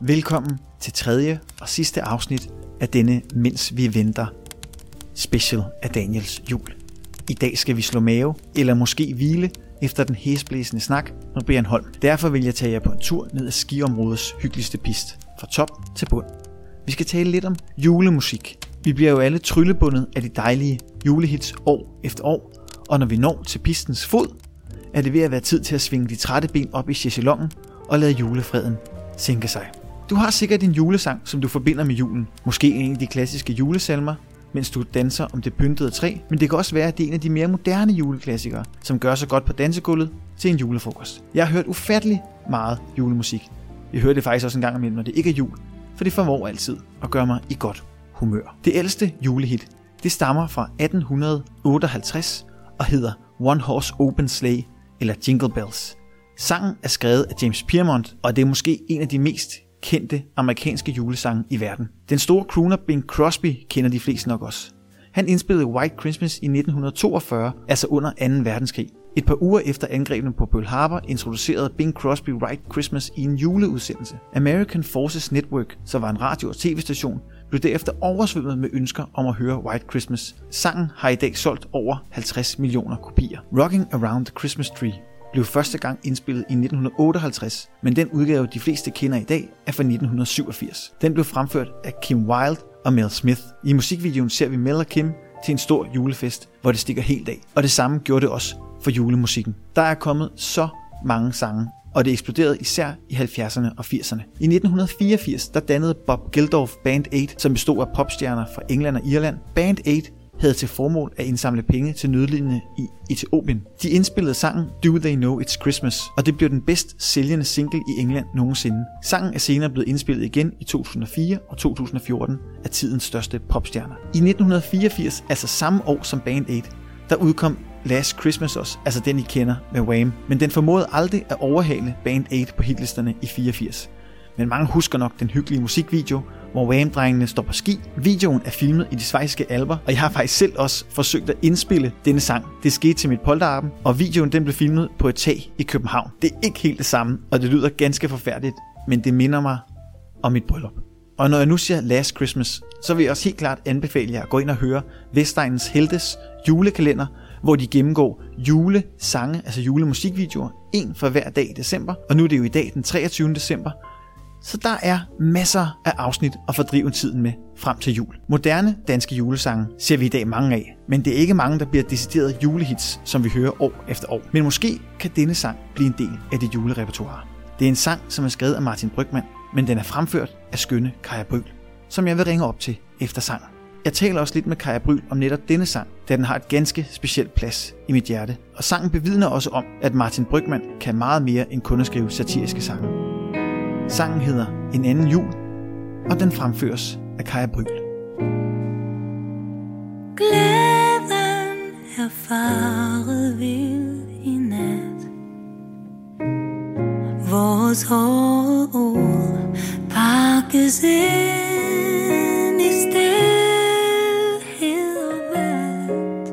Velkommen til tredje og sidste afsnit af denne Mens vi venter special af Daniels jul. I dag skal vi slå mave, eller måske hvile, efter den hæsblæsende snak med Brian Holm. Derfor vil jeg tage jer på en tur ned ad skiområdets hyggeligste pist, fra top til bund. Vi skal tale lidt om julemusik. Vi bliver jo alle tryllebundet af de dejlige julehits år efter år, og når vi når til pistens fod, er det ved at være tid til at svinge de trætte ben op i chaiselongen og lade julefreden sænke sig. Du har sikkert en julesang, som du forbinder med julen. Måske en af de klassiske julesalmer, mens du danser om det pyntede træ, men det kan også være, at det er en af de mere moderne juleklassikere, som gør sig godt på dansegulvet til en julefrokost. Jeg har hørt ufattelig meget julemusik. Jeg hører det faktisk også en gang imellem, når det ikke er jul, for det formår altid at gøre mig i godt humør. Det ældste julehit, det stammer fra 1858 og hedder One Horse Open Sleigh eller Jingle Bells. Sangen er skrevet af James Piermont, og det er måske en af de mest kendte amerikanske julesange i verden. Den store crooner Bing Crosby kender de fleste nok også. Han indspillede White Christmas i 1942, altså under 2. verdenskrig. Et par uger efter angrebene på Pearl Harbor introducerede Bing Crosby White Christmas i en juleudsendelse. American Forces Network, som var en radio- og tv-station, blev derefter oversvømmet med ønsker om at høre White Christmas. Sangen har i dag solgt over 50 millioner kopier. Rocking Around the Christmas Tree blev første gang indspillet i 1958, men den udgave de fleste kender i dag er fra 1987. Den blev fremført af Kim Wilde og Mel Smith. I musikvideoen ser vi Mel og Kim til en stor julefest, hvor det stikker helt af. Og det samme gjorde det også for julemusikken. Der er kommet så mange sange, og det eksploderede især i 70'erne og 80'erne. I 1984 der dannede Bob Geldof Band 8, som bestod af popstjerner fra England og Irland. Band 8 havde til formål at indsamle penge til nødlidende i Etiopien. De indspillede sangen Do They Know It's Christmas, og det blev den bedst sælgende single i England nogensinde. Sangen er senere blevet indspillet igen i 2004 og 2014 af tidens største popstjerner. I 1984, altså samme år som Band 8, der udkom Last Christmas også, altså den I kender med Wham, men den formåede aldrig at overhale Band 8 på hitlisterne i 84. Men mange husker nok den hyggelige musikvideo, hvor Wham-drengene står på ski. Videoen er filmet i de svejske alber, og jeg har faktisk selv også forsøgt at indspille denne sang. Det skete til mit polterappen, og videoen den blev filmet på et tag i København. Det er ikke helt det samme, og det lyder ganske forfærdeligt, men det minder mig om mit bryllup. Og når jeg nu siger Last Christmas, så vil jeg også helt klart anbefale jer at gå ind og høre Vestegnens Heltes julekalender, hvor de gennemgår julesange, altså julemusikvideoer, en for hver dag i december. Og nu er det jo i dag den 23. december, så der er masser af afsnit at fordrive tiden med frem til jul. Moderne danske julesange ser vi i dag mange af, men det er ikke mange, der bliver decideret julehits, som vi hører år efter år. Men måske kan denne sang blive en del af det julerepertoire. Det er en sang, som er skrevet af Martin Brygman, men den er fremført af skønne Kaja Bryl, som jeg vil ringe op til efter sangen. Jeg taler også lidt med Kaja Bryl om netop denne sang, da den har et ganske specielt plads i mit hjerte. Og sangen bevidner også om, at Martin Brygman kan meget mere end kun at skrive satiriske sange. Sangen hedder En anden jul, og den fremføres af Kaja Bryl. Glæden er faret vild i nat Vores hårde ord pakkes ind i stilhed og vand.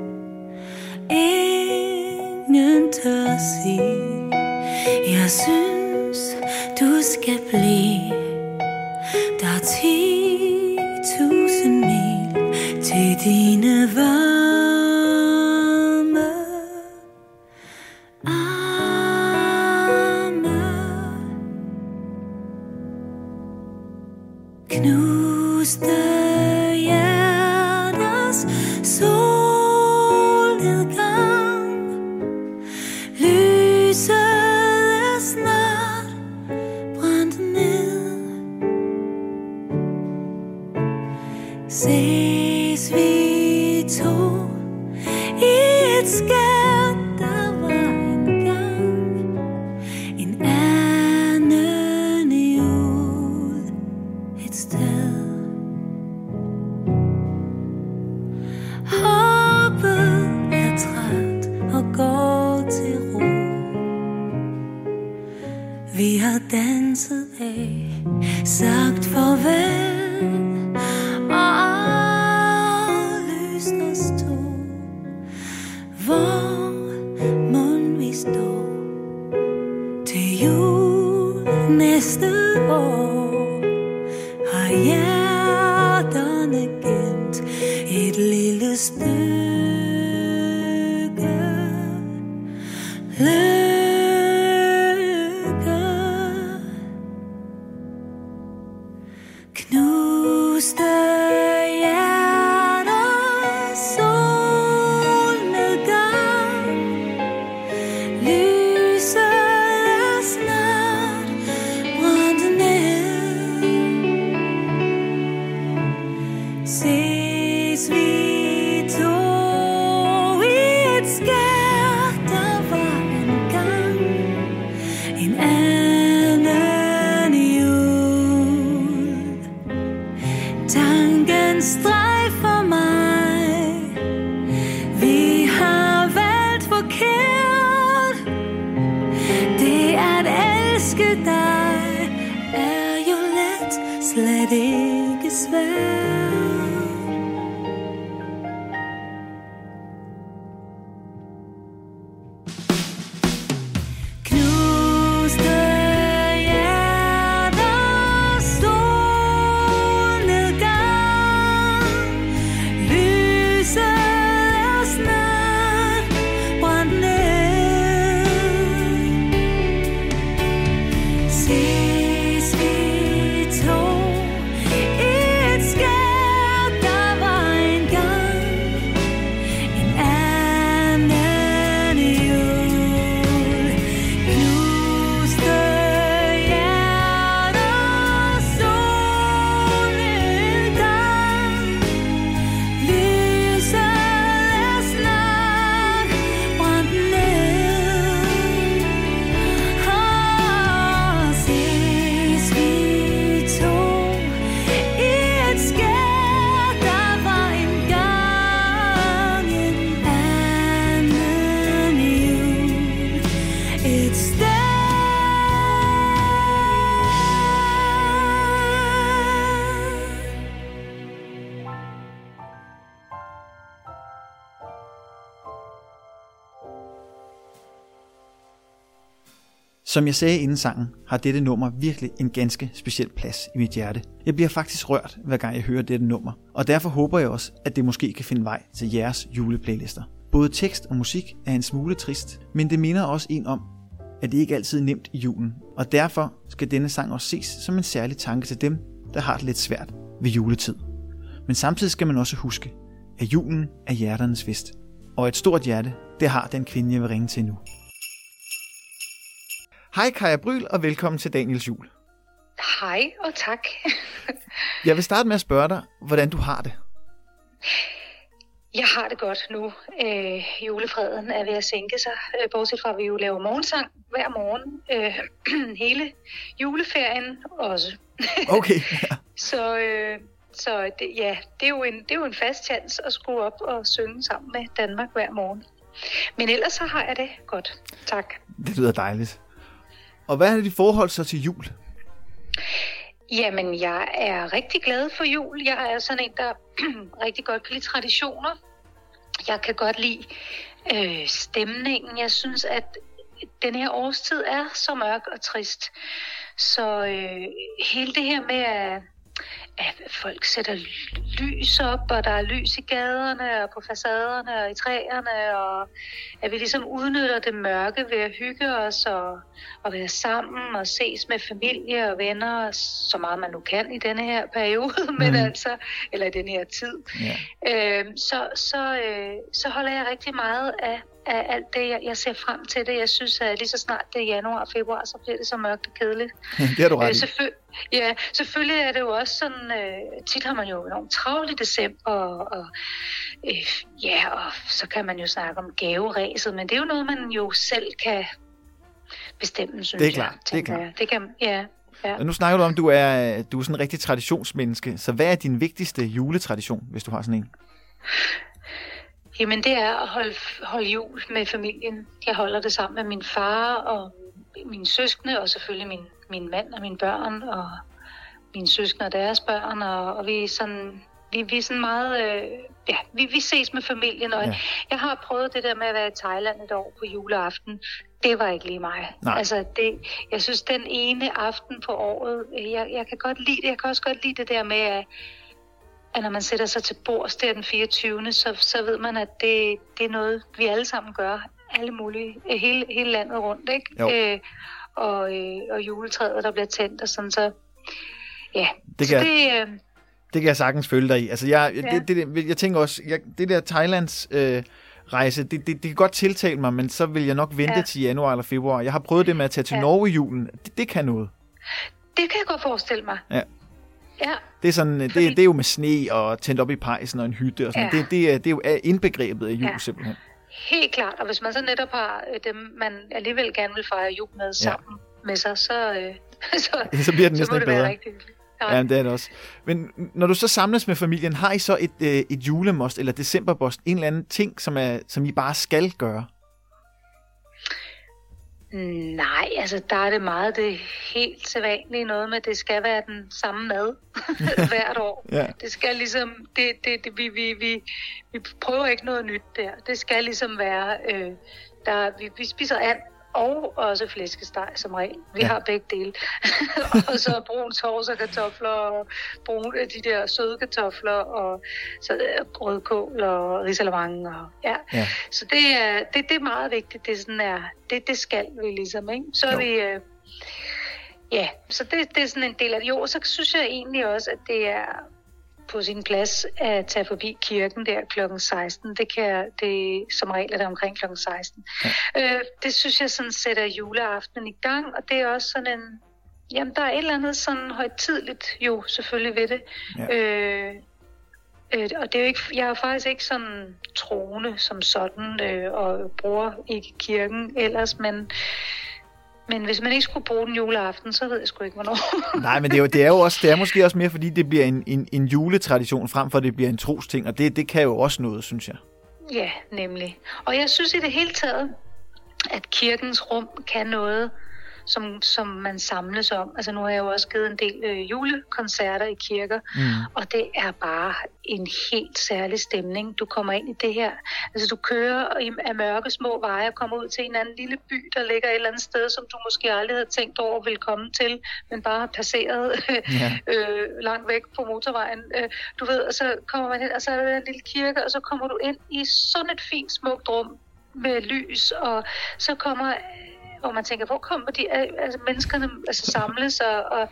Ingen tør sige Jeg synes skal blive Der er 10.000 mil til dine varme Vent mon visto Te julneste år. Har hjerterne gemt jul næste år? Som jeg sagde inden sangen, har dette nummer virkelig en ganske speciel plads i mit hjerte. Jeg bliver faktisk rørt, hver gang jeg hører dette nummer, og derfor håber jeg også, at det måske kan finde vej til jeres juleplaylister. Både tekst og musik er en smule trist, men det minder også en om, at det ikke altid er nemt i julen, og derfor skal denne sang også ses som en særlig tanke til dem, der har det lidt svært ved juletid. Men samtidig skal man også huske, at julen er hjerternes fest, og et stort hjerte, det har den kvinde, jeg vil ringe til nu. Hej Kaja Bryl, og velkommen til Daniels Jul. Hej, og tak. jeg vil starte med at spørge dig, hvordan du har det. Jeg har det godt nu. Øh, julefreden er ved at sænke sig, øh, bortset fra at vi jo laver morgensang hver morgen. Øh, hele juleferien også. okay. Ja. så øh, så det, ja, det er, jo en, det er jo en fast chance at skulle op og synge sammen med Danmark hver morgen. Men ellers så har jeg det godt. Tak. Det lyder dejligt. Og hvad er dit forhold så til jul? Jamen, jeg er rigtig glad for jul. Jeg er sådan en, der rigtig godt kan lide traditioner. Jeg kan godt lide øh, stemningen. Jeg synes, at den her årstid er så mørk og trist. Så øh, hele det her med at at folk sætter lys op, og der er lys i gaderne og på facaderne og i træerne, og at vi ligesom udnytter det mørke ved at hygge os og, og være sammen og ses med familie og venner, så meget man nu kan i denne her periode, men mm. altså, eller i denne her tid. Yeah. Øh, så, så, øh, så holder jeg rigtig meget af af alt det, jeg, jeg ser frem til det. Jeg synes, at lige så snart det er januar og februar, så bliver det så mørkt og kedeligt. det har du ret øh, selvfø- Ja, selvfølgelig er det jo også sådan, øh, tit har man jo enormt travlt i december, og, og øh, ja, og så kan man jo snakke om gaveræset, men det er jo noget, man jo selv kan bestemme, synes det er klart, jeg. Det er klart. Det kan, ja, ja. Nu snakker du om, at du er, du er sådan en rigtig traditionsmenneske, så hvad er din vigtigste juletradition, hvis du har sådan en? Jamen det er at holde, holde jul med familien. Jeg holder det sammen med min far og mine søskende, og selvfølgelig min, min mand og mine børn, og mine søskende og deres børn, og, og vi er sådan, vi, vi er sådan meget, øh, ja, vi, vi ses med familien, og ja. jeg har prøvet det der med at være i Thailand et år på juleaften. Det var ikke lige mig. Nej. Altså, det, jeg synes, den ene aften på året, jeg, jeg kan godt lide det. Jeg kan også godt lide det der med, at at når man sætter sig til bords der den 24. Så, så ved man, at det, det er noget, vi alle sammen gør. Alle mulige, øh, hele, hele landet rundt, ikke? Jo. Øh, og, øh, og juletræet, der bliver tændt og sådan, så ja. Det så kan- det, øh, Det kan jeg sagtens følge dig i. Altså, jeg, ja. Det, det, jeg tænker også, jeg, det der Thailands øh, rejse, det, det, det kan godt tiltale mig, men så vil jeg nok vente ja. Til januar eller februar. Jeg har prøvet det med at tage til. Ja. Norge i julen. Det, det kan noget. det kan jeg godt forestille mig. Ja. Ja, Det er, sådan, det, Fordi- det er jo med sne og tændt op i pejsen og en hytte og sådan Ja. det, det, er, det er jo indbegrebet af jul Ja. simpelthen. helt klart. Og hvis man så netop har øh, dem, man alligevel gerne vil fejre jul med sammen med sig, så, øh, så, Så bliver den så næsten ikke det bedre. rigtig. Ja, det er det også. Men når du så samles med familien, har I så et, øh, et julemost eller decemberbost, en eller anden ting, som, er, som I bare skal gøre? Nej, altså der er det meget det helt sædvanlige noget med, at det skal være den samme mad hvert år. Ja. Det skal ligesom, det, det, det, vi, vi, vi, vi prøver ikke noget nyt der. Det skal ligesom være, øh, der, vi, vi spiser and og også flæskesteg som regel. Vi Ja. har begge dele. og så brun sovs og kartofler og brun, de der søde kartofler og så, øh, rødkål og risalamande. Og, ja. Ja. Så det er, det, det er meget vigtigt. Det, sådan er, det, det skal vi ligesom. Ikke? Så er Jo. vi... Øh, ja, så det, det er sådan en del af det. Jo, så synes jeg egentlig også, at det er på sin plads at tage forbi kirken der klokken 16. Det kan jeg- det som regel er det omkring klokken 16. Ja. Øh, det synes jeg sådan sætter juleaftenen i gang, og det er også sådan en Jamen, der er et eller andet sådan højtidligt jo selvfølgelig ved det. Ja. Øh, øh, og det er jo ikke, jeg er faktisk ikke sådan troende som sådan, øh, og bruger ikke kirken ellers, men, men hvis man ikke skulle bruge den juleaften, så ved jeg sgu ikke, hvornår. Nej, men det er, jo, det er jo også, det er måske også mere, fordi det bliver en, en, en juletradition, frem for at det bliver en trosting, og det, det kan jo også noget, synes jeg. Ja, nemlig. Og jeg synes i det hele taget, at kirkens rum kan noget, som, som man samles om. Altså nu har jeg jo også givet en del øh, julekoncerter i kirker, Mm. og det er bare en helt særlig stemning. Du kommer ind i det her. Altså du kører i, af mørke små veje og kommer ud til en anden lille by, der ligger et eller andet sted, som du måske aldrig havde tænkt over ville komme til, men bare har passeret Ja. øh, langt væk på motorvejen. Øh, du ved, og så kommer man hen, og så er der en lille kirke, og så kommer du ind i sådan et fint, smukt rum med lys, og så kommer, hvor man tænker, hvor kommer de, øh, altså menneskerne altså samles, og, og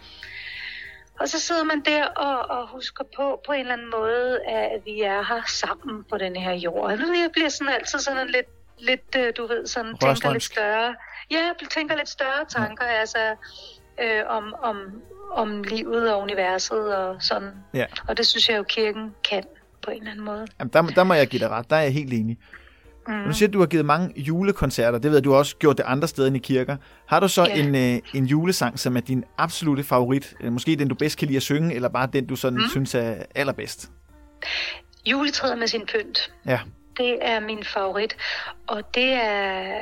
og så sidder man der og, og husker på på en eller anden måde, at vi er her sammen på den her jord. Og nu jeg bliver sådan altid sådan lidt, lidt øh, du ved, sådan tænker lidt større. Ja, jeg tænker lidt større tanker, ja. altså øh, om, om, om livet og universet og sådan. Ja. Og det synes jeg jo, kirken kan på en eller anden måde. Jamen, der, der må jeg give dig ret, der er jeg helt enig. Mm. Nu siger du, at du har givet mange julekoncerter, det ved jeg, du har også gjort det andre steder end i kirker. Har du så Ja. en, øh, en julesang, som er din absolute favorit? Øh, Måske den, du bedst kan lide at synge, eller bare den, du sådan mm. synes er allerbedst? Juletræet med sin pynt. Ja. Det er min favorit. Og det er...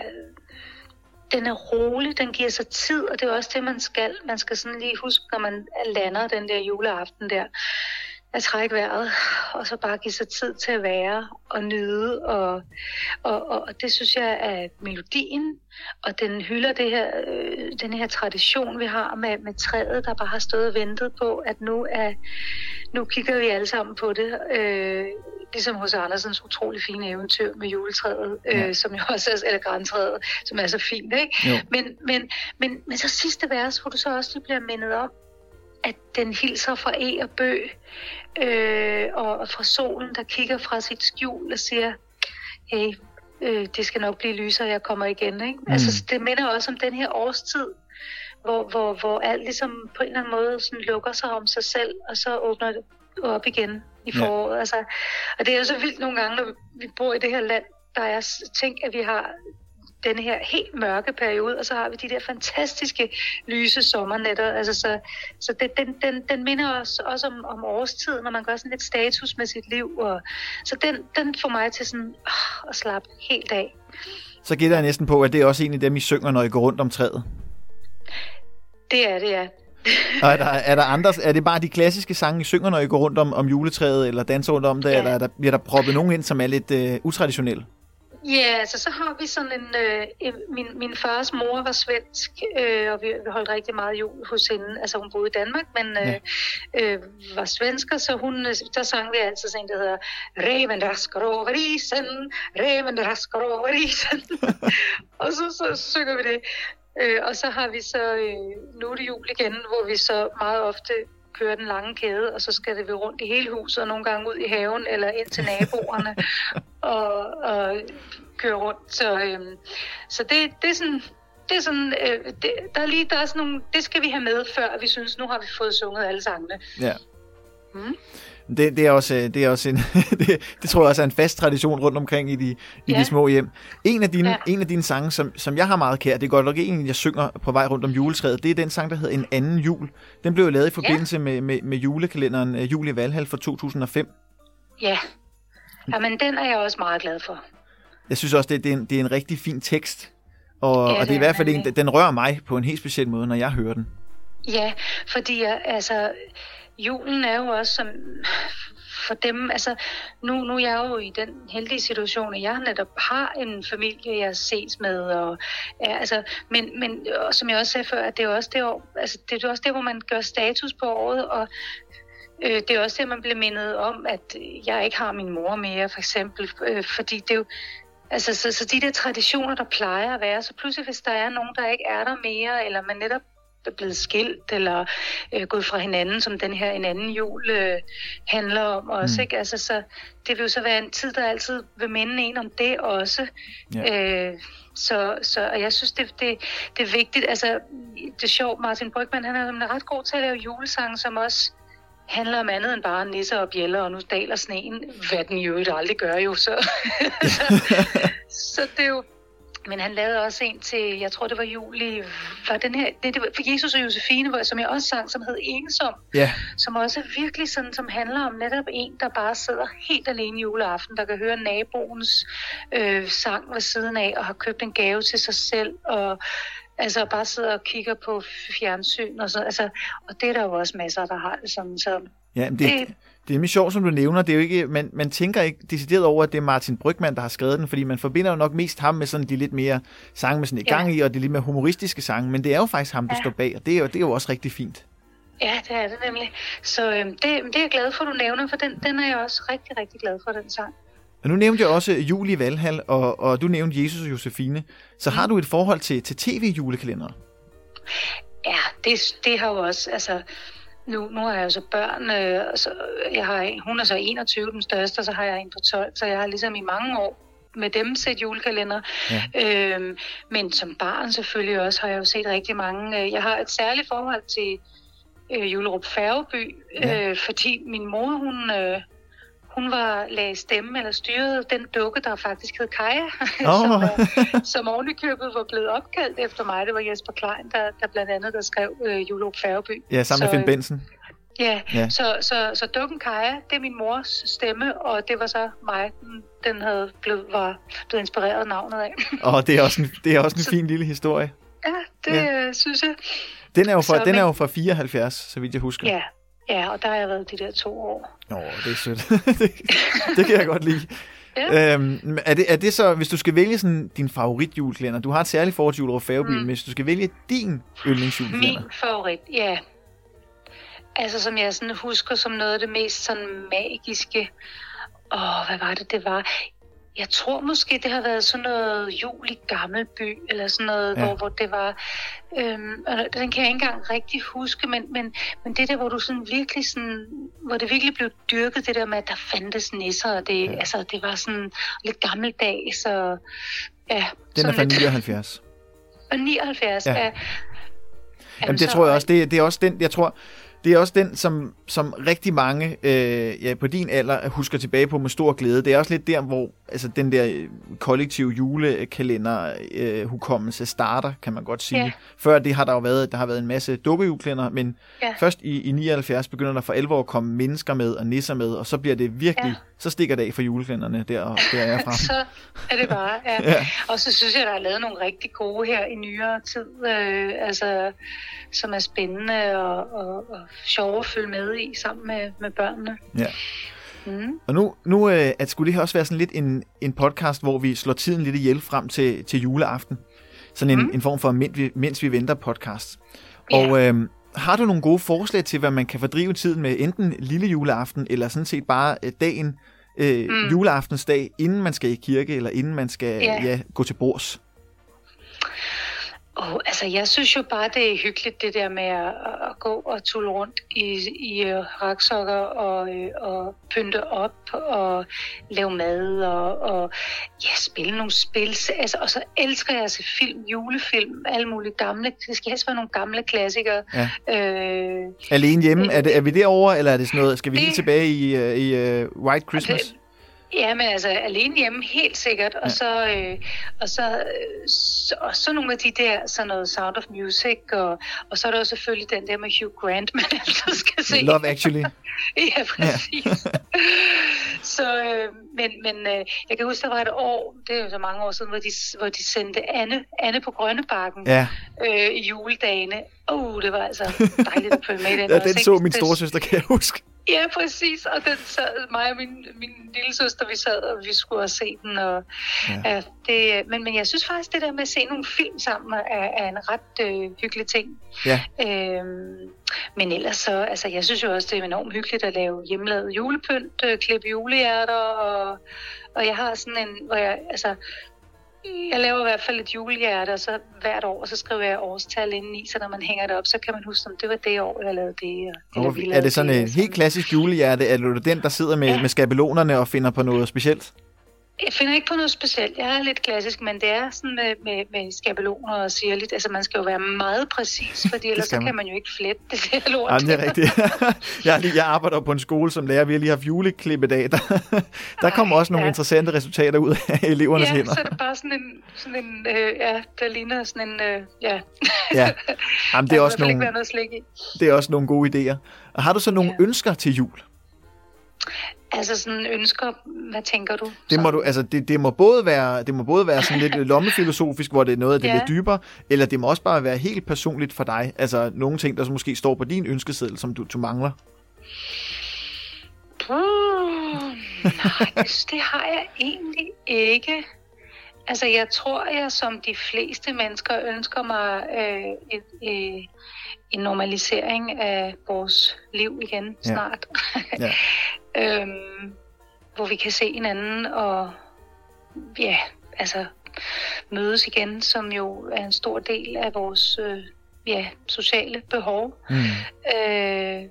Den er rolig, den giver sig tid, og det er også det, man skal. Man skal sådan lige huske, når man lander den der juleaften der, at trække vejret, og så bare give sig tid til at være og nyde. Og, og, og, og det synes jeg er melodien, og den hylder det her, øh, den her tradition, vi har med, med træet, der bare har stået og ventet på, at nu, er, nu kigger vi alle sammen på det. Øh, ligesom hos Andersens utrolig fine eventyr med juletræet, øh, Ja. som jo også er, eller græntræet, som er så fint, ikke? Jo. Men, men, men, men så sidste vers, hvor du så også lige bliver mindet om, at den hilser fra e og bø, øh, og, og fra solen, der kigger fra sit skjul og siger, hey, øh, det skal nok blive lysere, jeg kommer igen. Ikke? Mm. Altså, det minder også om den her årstid, hvor, hvor, hvor alt ligesom på en eller anden måde sådan lukker sig om sig selv, og så åbner det op igen i Ja. foråret. Altså, og det er jo så vildt nogle gange, når vi bor i det her land, der er tænk, at vi har den her helt mørke periode, og så har vi de der fantastiske lyse sommernætter. Altså, så så det, den, den, den minder os også om, om årstiden, når man gør sådan lidt status med sit liv. Og, så den, den får mig til sådan ah, at slappe helt af. Så gætter jeg næsten på, at det er også en af dem, I synger, når I går rundt om træet. Det er det, ja. Og er der, er der andre, er det bare de klassiske sange, I synger, når I går rundt om, om juletræet, eller danser rundt om det, Ja. eller er der, bliver der proppet nogen ind, som er lidt øh, utraditionelle? Ja, altså så har vi sådan en... Øh, min, min fars mor var svensk, øh, og vi, vi holdt rigtig meget jul hos hende. Altså hun boede i Danmark, men øh, øh, var svensker, så hun, øh, der sang vi altid sådan en, der hedder Reven rasker over isen, reven rasker over isen. og så, så synger vi det. Øh, og så har vi så, øh, nu er det jul igen, hvor vi så meget ofte kører den lange kæde, og så skal det vi rundt i hele huset, og nogle gange ud i haven, eller ind til naboerne, og, og køre rundt. Så, øhm, så det, det er sådan, det er sådan, øh, det, der er lige, der er sådan nogle, det skal vi have med, før vi synes, nu har vi fået sunget alle sangene. Ja. Mm. Det, det, er også, øh, det er også en, det, det tror jeg også er en fast tradition rundt omkring i de, i Ja. de små hjem. En af dine, ja. Ja. en af dine sange, som, som jeg har meget kær, det er godt nok en, jeg synger på vej rundt om juletræet, det er den sang, der hedder En anden jul. Den blev jo lavet i forbindelse med, med, med julekalenderen øh, Jul i Valhall fra 2005. Ja. Jamen, den er jeg også meget glad for. Jeg synes også, det, det, er, en, det er en rigtig fin tekst. Og, Ja, og det er i er hvert fald en, den rører mig på en helt speciel måde, når jeg hører den. Ja, fordi jeg, altså, julen er jo også som for dem, altså nu, nu er jeg jo i den heldige situation, at jeg netop har en familie, jeg ses med, og ja, altså, men, men og som jeg også sagde før, at det er jo også det, år, altså, det er også det, hvor man gør status på året, og øh, det er også det, man bliver mindet om, at jeg ikke har min mor mere, for eksempel, øh, fordi det er jo, Altså, så, så de der traditioner, der plejer at være, så pludselig hvis der er nogen, der ikke er der mere, eller man netop er blevet skilt, eller øh, gået fra hinanden, som den her en anden jul øh, handler om også, Mm. ikke? Altså, så det vil jo så være en tid, der altid vil minde en om det også. Ja. Øh, så, så og jeg synes, det, det, det er vigtigt. Altså, det er sjovt, Martin Brygman, han er nemlig ret god til at lave julesange, som også handler om andet end bare nisser og bjæller, og nu daler sneen, hvad den jo aldrig gør jo, så, så, så det er jo, men han lavede også en til, jeg tror det var juli, var den her, det, det var for Jesus og Josefine, hvor, som jeg også sang, som hed Ensom, Ja, som også er virkelig sådan, som handler om netop en, der bare sidder helt alene juleaften, der kan høre naboens øh, sang ved siden af, og har købt en gave til sig selv, og altså bare sidder og kigger på fjernsyn, og, så, altså, og det er der jo også masser, der har det sådan, så ja det, Det- det er nemlig sjovt, som du nævner. Det er jo ikke, man, man tænker ikke decideret over, at det er Martin Brygman, der har skrevet den, fordi man forbinder jo nok mest ham med sådan de lidt mere sange med sådan i Ja. gang i, og de lidt mere humoristiske sange, men det er jo faktisk ham, der Ja. står bag, og det er, jo, det er jo også rigtig fint. Ja, det er det nemlig. Så øhm, det, det er jeg glad for, du nævner, for den, den er jeg også rigtig, rigtig glad for, den sang. Og nu nævnte jeg også jul i Valhall, og, og du nævnte Jesus og Josefine. Så har du et forhold til, til tv-julekalendere? Ja, det, det har jo også, altså, nu, nu har jeg jo så børn, øh, så, jeg har, hun er så 21, den største, og så har jeg en på 12, så jeg har ligesom i mange år med dem set julekalender. Ja. Øhm, men som barn selvfølgelig også har jeg jo set rigtig mange. Øh, Jeg har et særligt forhold til øh, Julerup Færgeby, Ja. øh, fordi min mor, hun... Øh, hun var lagde stemme eller styrede den dukke, der faktisk hed Kaja, Åh. som, er, som oven i købet var blevet opkaldt efter mig. Det var Jesper Klein, der, der blandt andet der skrev øh, Julerup Færgeby. Ja, sammen med Så, Finn øh, Benson. Ja, Ja. Så, så, så dukken Kaja, det er min mors stemme, og det var så mig, den, den havde blevet, var blevet inspireret af navnet af. Og det er også en, det er også en Så- fin lille historie. ja, det Ja. ja. synes jeg. Den er jo fra, Så, den er jo fra 74, så vidt jeg husker. Ja, ja, og der har jeg været de der to år. Nå, det er sødt. det, det kan jeg godt lide. Ja. Øhm, er, det, er det så, hvis du skal vælge sådan din favoritjulekalender, du har et særligt forhold til Julerup Færgeby, mm. Men hvis du skal vælge din yndlingsjulekalender, Min favorit, ja. Altså, som jeg sådan husker som noget af det mest sådan magiske. Åh, hvad var det, det var? Jeg tror måske, det har været sådan noget jul i Gammelby, eller sådan noget, Ja. hvor, hvor det var... Øhm, og den kan jeg ikke engang rigtig huske, men, men, men det der, hvor du sådan virkelig sådan... Hvor det virkelig blev dyrket, det der med, at der fandtes nisser, og det, Ja. altså, det var sådan lidt gammeldags, og... Ja, den er fra lidt- 79. Og 79, Ja. ja. ja. Jamen, det tror jeg også, det, det er også den, jeg tror, det er også den, som, som rigtig mange øh, ja, på din alder husker tilbage på med stor glæde. Det er også lidt der, hvor altså, den der øh, kollektive julekalender øh, hukommelse starter, kan man godt sige. Ja. Før det har der jo været, der har været en masse dukkejulekalender, men Ja. først i, i 79 begynder der for alvor at komme mennesker med og nisser med, og så bliver det virkelig, Ja. Så stikker det af for julekalenderne der, og der er fra. så er det bare, ja. Ja. Og så synes jeg, der er lavet nogle rigtig gode her i nyere tid, øh, altså, som er spændende og, og, og sjove at følge med i sammen med, med børnene. Ja. Mm. Og nu, nu øh, at skulle det her også være sådan lidt en, en podcast, hvor vi slår tiden lidt ihjel frem til, til juleaften. Sådan en, Mm. en form for mens vi, mens vi venter podcast. Ja. Og øh, har du nogle gode forslag til, hvad man kan fordrive tiden med enten lille juleaften, eller sådan set bare øh, dagen, øh, mm. Juleaftensdag, inden man skal i kirke, eller inden man skal. Ja. Ja, gå til bords? Oh, altså, jeg synes jo bare, det er hyggeligt, det der med at, at gå og tulle rundt i, i uh, raksokker og, øh, og pynte op og lave mad og, og ja, spille nogle spil. Altså, og så elsker jeg at se film, julefilm, alle mulige gamle. Det skal helst være nogle gamle klassikere. Ja. Øh, Alene hjemme, er, det, er vi derovre, eller er det sådan noget, skal vi Det- helt tilbage i, øh, i uh, White Christmas? Ja, men altså alene hjemme helt sikkert, og så øh, og så, så og så nogle af de der sådan noget Sound of Music og og så er der jo selvfølgelig den der med Hugh Grant, man altid skal se. Love Actually. Ja, præcis. så, øh, men, men øh, jeg kan huske, der var et år, det er jo så mange år siden, hvor de, hvor de sendte Anne, Anne på Grønnebakken Ja, øh, i juledagene. Åh, oh, det var altså dejligt at følge med i den. ja også, den ikke? så min Det- storesøster, kan jeg huske. Ja, præcis. Og den sad, mig og min, min lille søster, vi sad, og vi skulle også se den. Og, Ja. ja. det, men, men jeg synes faktisk, det der med at se nogle film sammen er, er en ret øh, hyggelig ting. Ja. Øhm, men ellers så, altså jeg synes jo også, det er enormt hyggeligt at lave hjemmelavet julepynt, øh, klippe julehjerter, og, og jeg har sådan en, hvor jeg, altså, jeg laver i hvert fald et julehjerte, og så hvert år, så skriver jeg årstal indeni, så når man hænger det op, så kan man huske, om det var det år, jeg lavede det. Og, vi er det sådan en helt klassisk julehjerte? Er du den, der sidder med, Ja. med skabelonerne og finder på noget specielt? Jeg finder ikke på noget specielt. Jeg er lidt klassisk, men det er sådan med, med, med skabeloner og sirligt. Altså, man skal jo være meget præcis, fordi ellers så kan man jo ikke flette det der lort. Ja, det er rigtigt. jeg, lige, jeg arbejder på en skole som lærer. Vi har lige haft juleklippet Der, der kommer også nogle ja. interessante resultater ud af elevernes Ja, hænder. så er det bare sådan en, sådan en øh, ja, der ligner sådan en, øh, ja. Ja. Jamen, det, er også i nogle, noget i. det er også nogle gode idéer. Og har du så nogle Ja. ønsker til jul? Altså sådan ønsker, hvad tænker du? Det må, du, altså, det, det, må både være, det må både være sådan lidt lommefilosofisk, hvor det er noget af det Ja. lidt dybere, eller det må også bare være helt personligt for dig. Altså nogle ting, der så måske står på din ønskeseddel, som du, du mangler. Uh, nej, det har jeg egentlig ikke. Altså, jeg tror, jeg som de fleste mennesker ønsker mig øh, et, øh, en normalisering af vores liv igen Ja. snart. Ja. øhm, hvor vi kan se hinanden og ja, altså mødes igen, som jo er en stor del af vores øh, ja, sociale behov. Mm. Øh,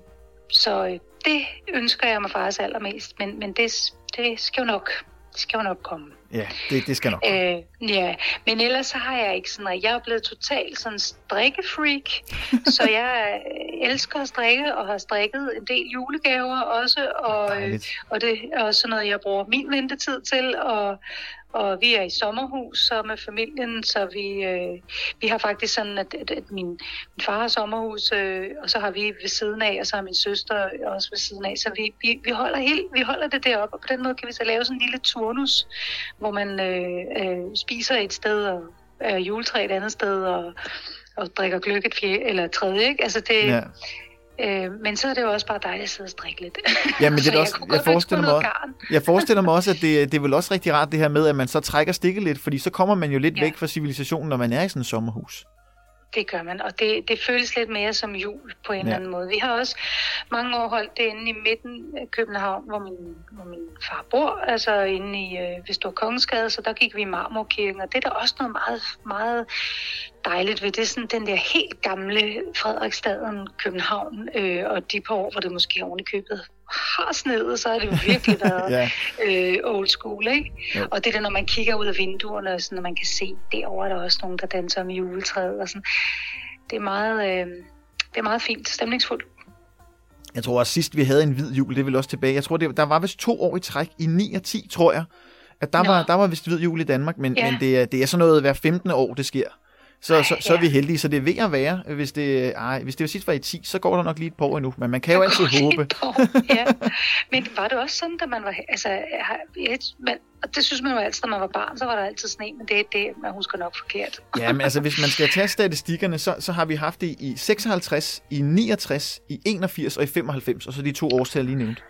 så øh, det ønsker jeg mig faktisk allermest, men, men det, det skal jo nok, det skal jo nok komme. Ja, det, det skal nok. Øh, ja, men ellers så har jeg ikke sådan, at jeg er blevet totalt sådan strikkefreak, så jeg øh, elsker at strikke og har strikket en del julegaver også, og, øh, Dejligt. og det er også sådan noget, jeg bruger min ventetid til, og, og vi er i sommerhus så med familien, så vi, øh, vi har faktisk sådan, at, at, at min, min far har sommerhus, øh, og så har vi ved siden af, og så har min søster også ved siden af, så vi, vi, vi, holder, helt, vi holder det deroppe, og på den måde kan vi så lave sådan en lille turnus, hvor man øh, øh, spiser et sted, og er juletræ et andet sted, og, og drikker gløk et fjerde, eller tredje, ikke? Altså det, Ja øh, men så er det jo også bare dejligt at sidde og strikke lidt. Ja, men det er også, jeg ønske forestiller mig, også, jeg forestiller mig også, at det, det er vel også rigtig rart det her med, at man så trækker stikket lidt, fordi så kommer man jo lidt Ja. væk fra civilisationen, når man er i sådan et sommerhus. Det gør man, og det, det føles lidt mere som jul på en Ja. eller anden måde. Vi har også mange år holdt det inde i midten af København, hvor min, hvor min far bor, altså inde i øh, ved Stor Kongensgade, så der gik vi i Marmorkirken, og det er der også noget meget, meget dejligt ved. Det er sådan den der helt gamle Frederiksstaden København, øh, og de par år, hvor det måske oven i købet har snedet, så har det virkelig været Ja. øh, old school, ikke? Jo. Og det der, når man kigger ud af vinduerne, sådan, og man kan se, derovre er der også nogen, der danser med juletræet, og sådan. Det er meget, øh, det er meget fint, stemningsfuldt. Jeg tror også sidst vi havde en hvid jul, det er vel også tilbage. Jeg tror, det, der var vist to år i træk, i 9 og 10, tror jeg, at der, Nå. var, der var vist hvid jul i Danmark, men, Ja. men det, er, det er sådan noget hver 15. år, det sker. Så, så, så er ja. vi heldige, så det er ved at være. Hvis det, ej, hvis det var sidst var i 10, så går der nok lige et par år endnu, men man kan jo altid håbe. ja. Men var det også sådan, da man var... Altså, et, man, og det synes man jo altid, når man var barn, så var der altid sne, men det er det, man husker nok forkert. Ja, men altså, hvis man skal tage statistikkerne, så, så har vi haft det i 56, i 69, i 81 og i 95, og så de to årstal lige nævnt.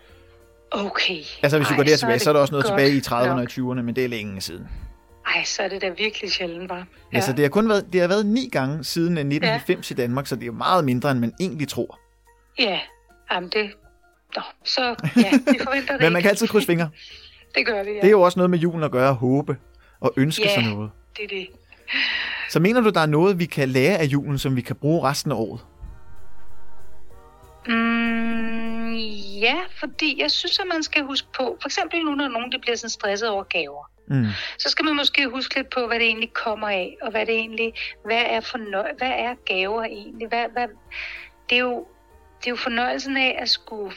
Okay. Altså hvis du Ej, går der så tilbage, så er der også noget tilbage i 30'erne og nok. 20'erne, men det er længe siden. Ej, så er det da virkelig sjældent, var. Ja. Altså det har kun været, det har været ni gange siden øh, 1990 ja. i Danmark, så det er jo meget mindre, end man egentlig tror. Ja, jamen det... Nå, så ja, vi forventer det Men man kan altid krydse fingre. Det gør vi, ja. Det er jo også noget med julen at gøre, at håbe og ønske Ja. sig noget. det, er det. Så mener du, der er noget, vi kan lære af julen, som vi kan bruge resten af året? Mm, ja, fordi jeg synes, at man skal huske på, for eksempel nu, når nogen der bliver sådan stresset over gaver, Mm. så skal man måske huske lidt på, hvad det egentlig kommer af, og hvad det egentlig, hvad er, fornøj- hvad er gaver egentlig? Hvad, hvad, det, er jo, det er jo fornøjelsen af at skulle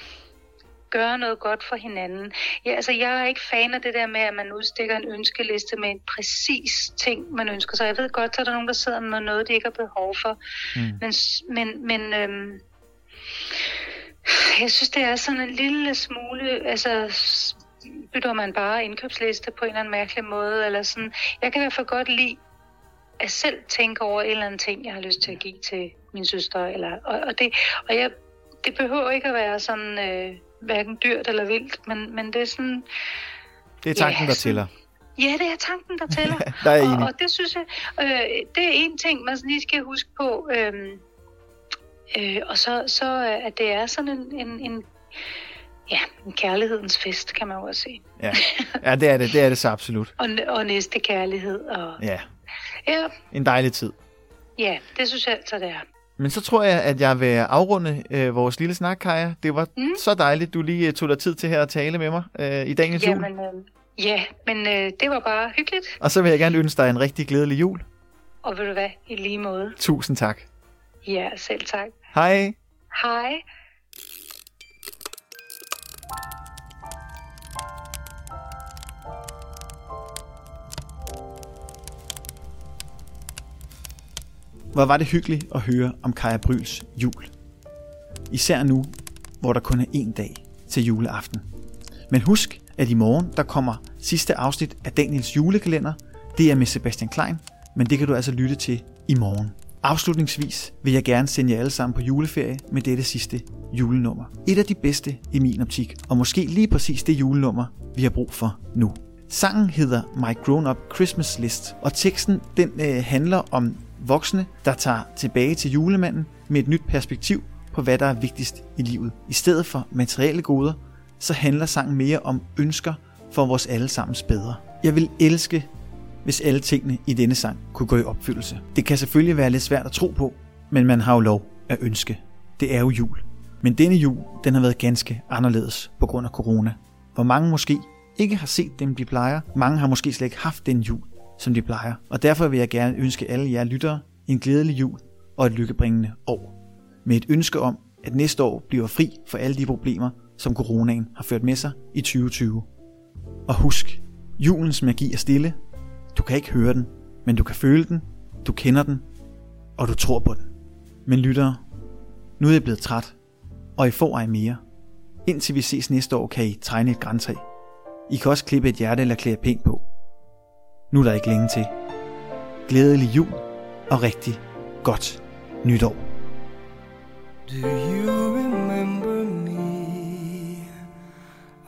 gøre noget godt for hinanden. Ja, altså, jeg er ikke fan af det der med, at man udstikker en ønskeliste med en præcis ting, man ønsker sig. Jeg ved godt, at der er nogen, der sidder med noget, de ikke har behov for. Mm. Men, men, men øhm, jeg synes, det er sådan en lille smule, altså s- bytter man bare indkøbsliste på en eller anden mærkelig måde, eller sådan. Jeg kan i hvert fald godt lide at selv tænke over en eller anden ting, jeg har lyst til at give til min søster, eller, og, og, det, og jeg, det behøver ikke at være sådan, øh, hverken dyrt eller vildt, men, men det er sådan, Det er tanken, Ja, der tæller. ja, det er tanken, der tæller. Der er og, og det synes jeg, øh, det er en ting, man lige skal huske på. Øh, øh, og så, så at det er sådan en, en, en, ja, en kærlighedens fest, kan man jo også sige. Ja. ja, det er det. Det er det så absolut. Og, og næste kærlighed. Og, Ja, ja, en dejlig tid. ja, det synes jeg altså, det er. Men så tror jeg, at jeg vil afrunde øh, vores lille snak, Kaja. Det var mm. Så dejligt, du lige øh, tog dig tid til her at tale med mig øh, i dagens jul. Jamen, øh, ja, men øh, det var bare hyggeligt. Og så vil jeg gerne ønske dig en rigtig glædelig jul. Og ved du hvad, i lige måde. Tusind tak. Ja, selv tak. Hej. Hej. Hvor var det hyggeligt at høre om Kaja Bryls jul. Især nu, hvor der kun er en dag til juleaften. Men husk, at i morgen der kommer sidste afsnit af Daniels julekalender. Det er med Sebastian Klein, men det kan du altså lytte til i morgen. Afslutningsvis vil jeg gerne sende jer alle sammen på juleferie med dette sidste julenummer. Et af de bedste i min optik, og måske lige præcis det julenummer, vi har brug for nu. Sangen hedder My Grown Up Christmas List, og teksten den øh, handler om voksne, der tager tilbage til julemanden med et nyt perspektiv på, hvad der er vigtigst i livet. I stedet for materielle goder, så handler sangen mere om ønsker for vores allesammens bedre. Jeg vil elske, hvis alle tingene i denne sang kunne gå i opfyldelse. Det kan selvfølgelig være lidt svært at tro på, men man har jo lov at ønske. Det er jo jul. Men denne jul, den har været ganske anderledes på grund af corona. Hvor mange måske ikke har set dem, de plejer. Mange har måske slet ikke haft den jul, som de plejer. Og derfor vil jeg gerne ønske alle jer lyttere en glædelig jul og et lykkebringende år. Med et ønske om, at næste år bliver fri for alle de problemer, som coronaen har ført med sig i 2020. Og husk, julens magi er stille. Du kan ikke høre den, men du kan føle den, du kender den, og du tror på den. Men lyttere, nu er jeg blevet træt, og I får ej mere. Indtil vi ses næste år, kan I tegne et græntræ. I kan også klippe et hjerte eller klæde pænt på. Nu er der ikke længe til. Glædelig jul og rigtig godt nytår. Do you remember me?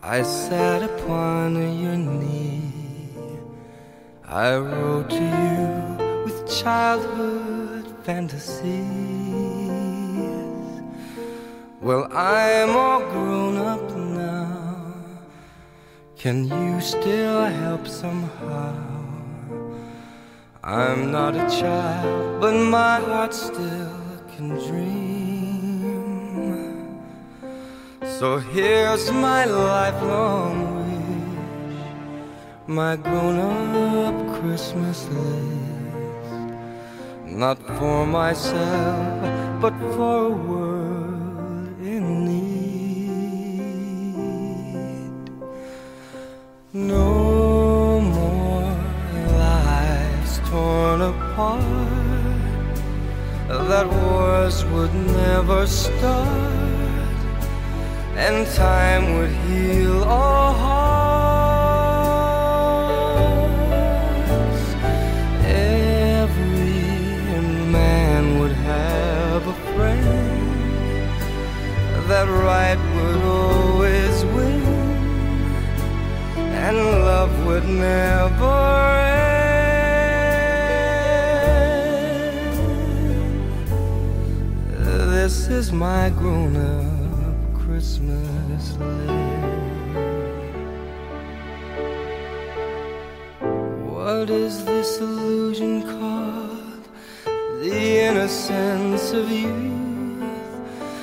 I sat upon your knee. I wrote to you with childhood fantasies. Well, I'm all grown up now. Can you still help somehow? I'm not a child, but my heart still can dream. So here's my lifelong wish, my grown up Christmas list. Not for myself, but for a world That wars would never start And time would heal all hearts. Every man would have a friend That right would always win And love would never end. Is my grown up Christmas list. What is this illusion called? The innocence of youth.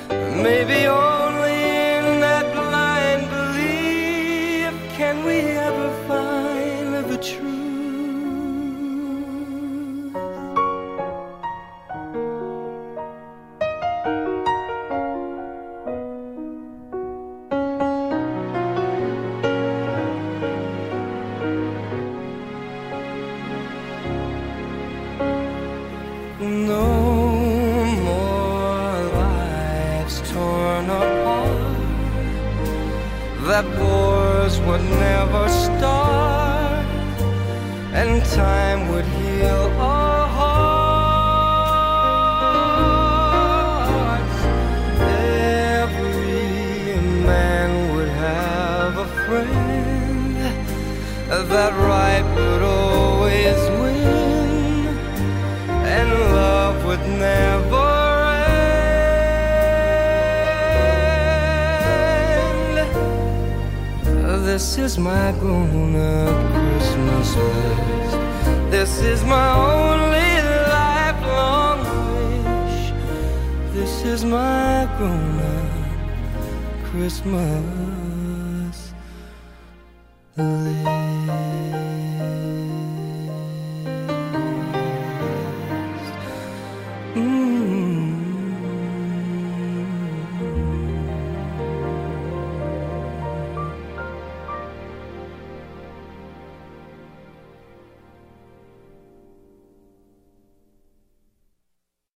Maybe only That right would always win and love would never end. This is my grown up Christmas list. This is my only lifelong wish. This is my grown up Christmas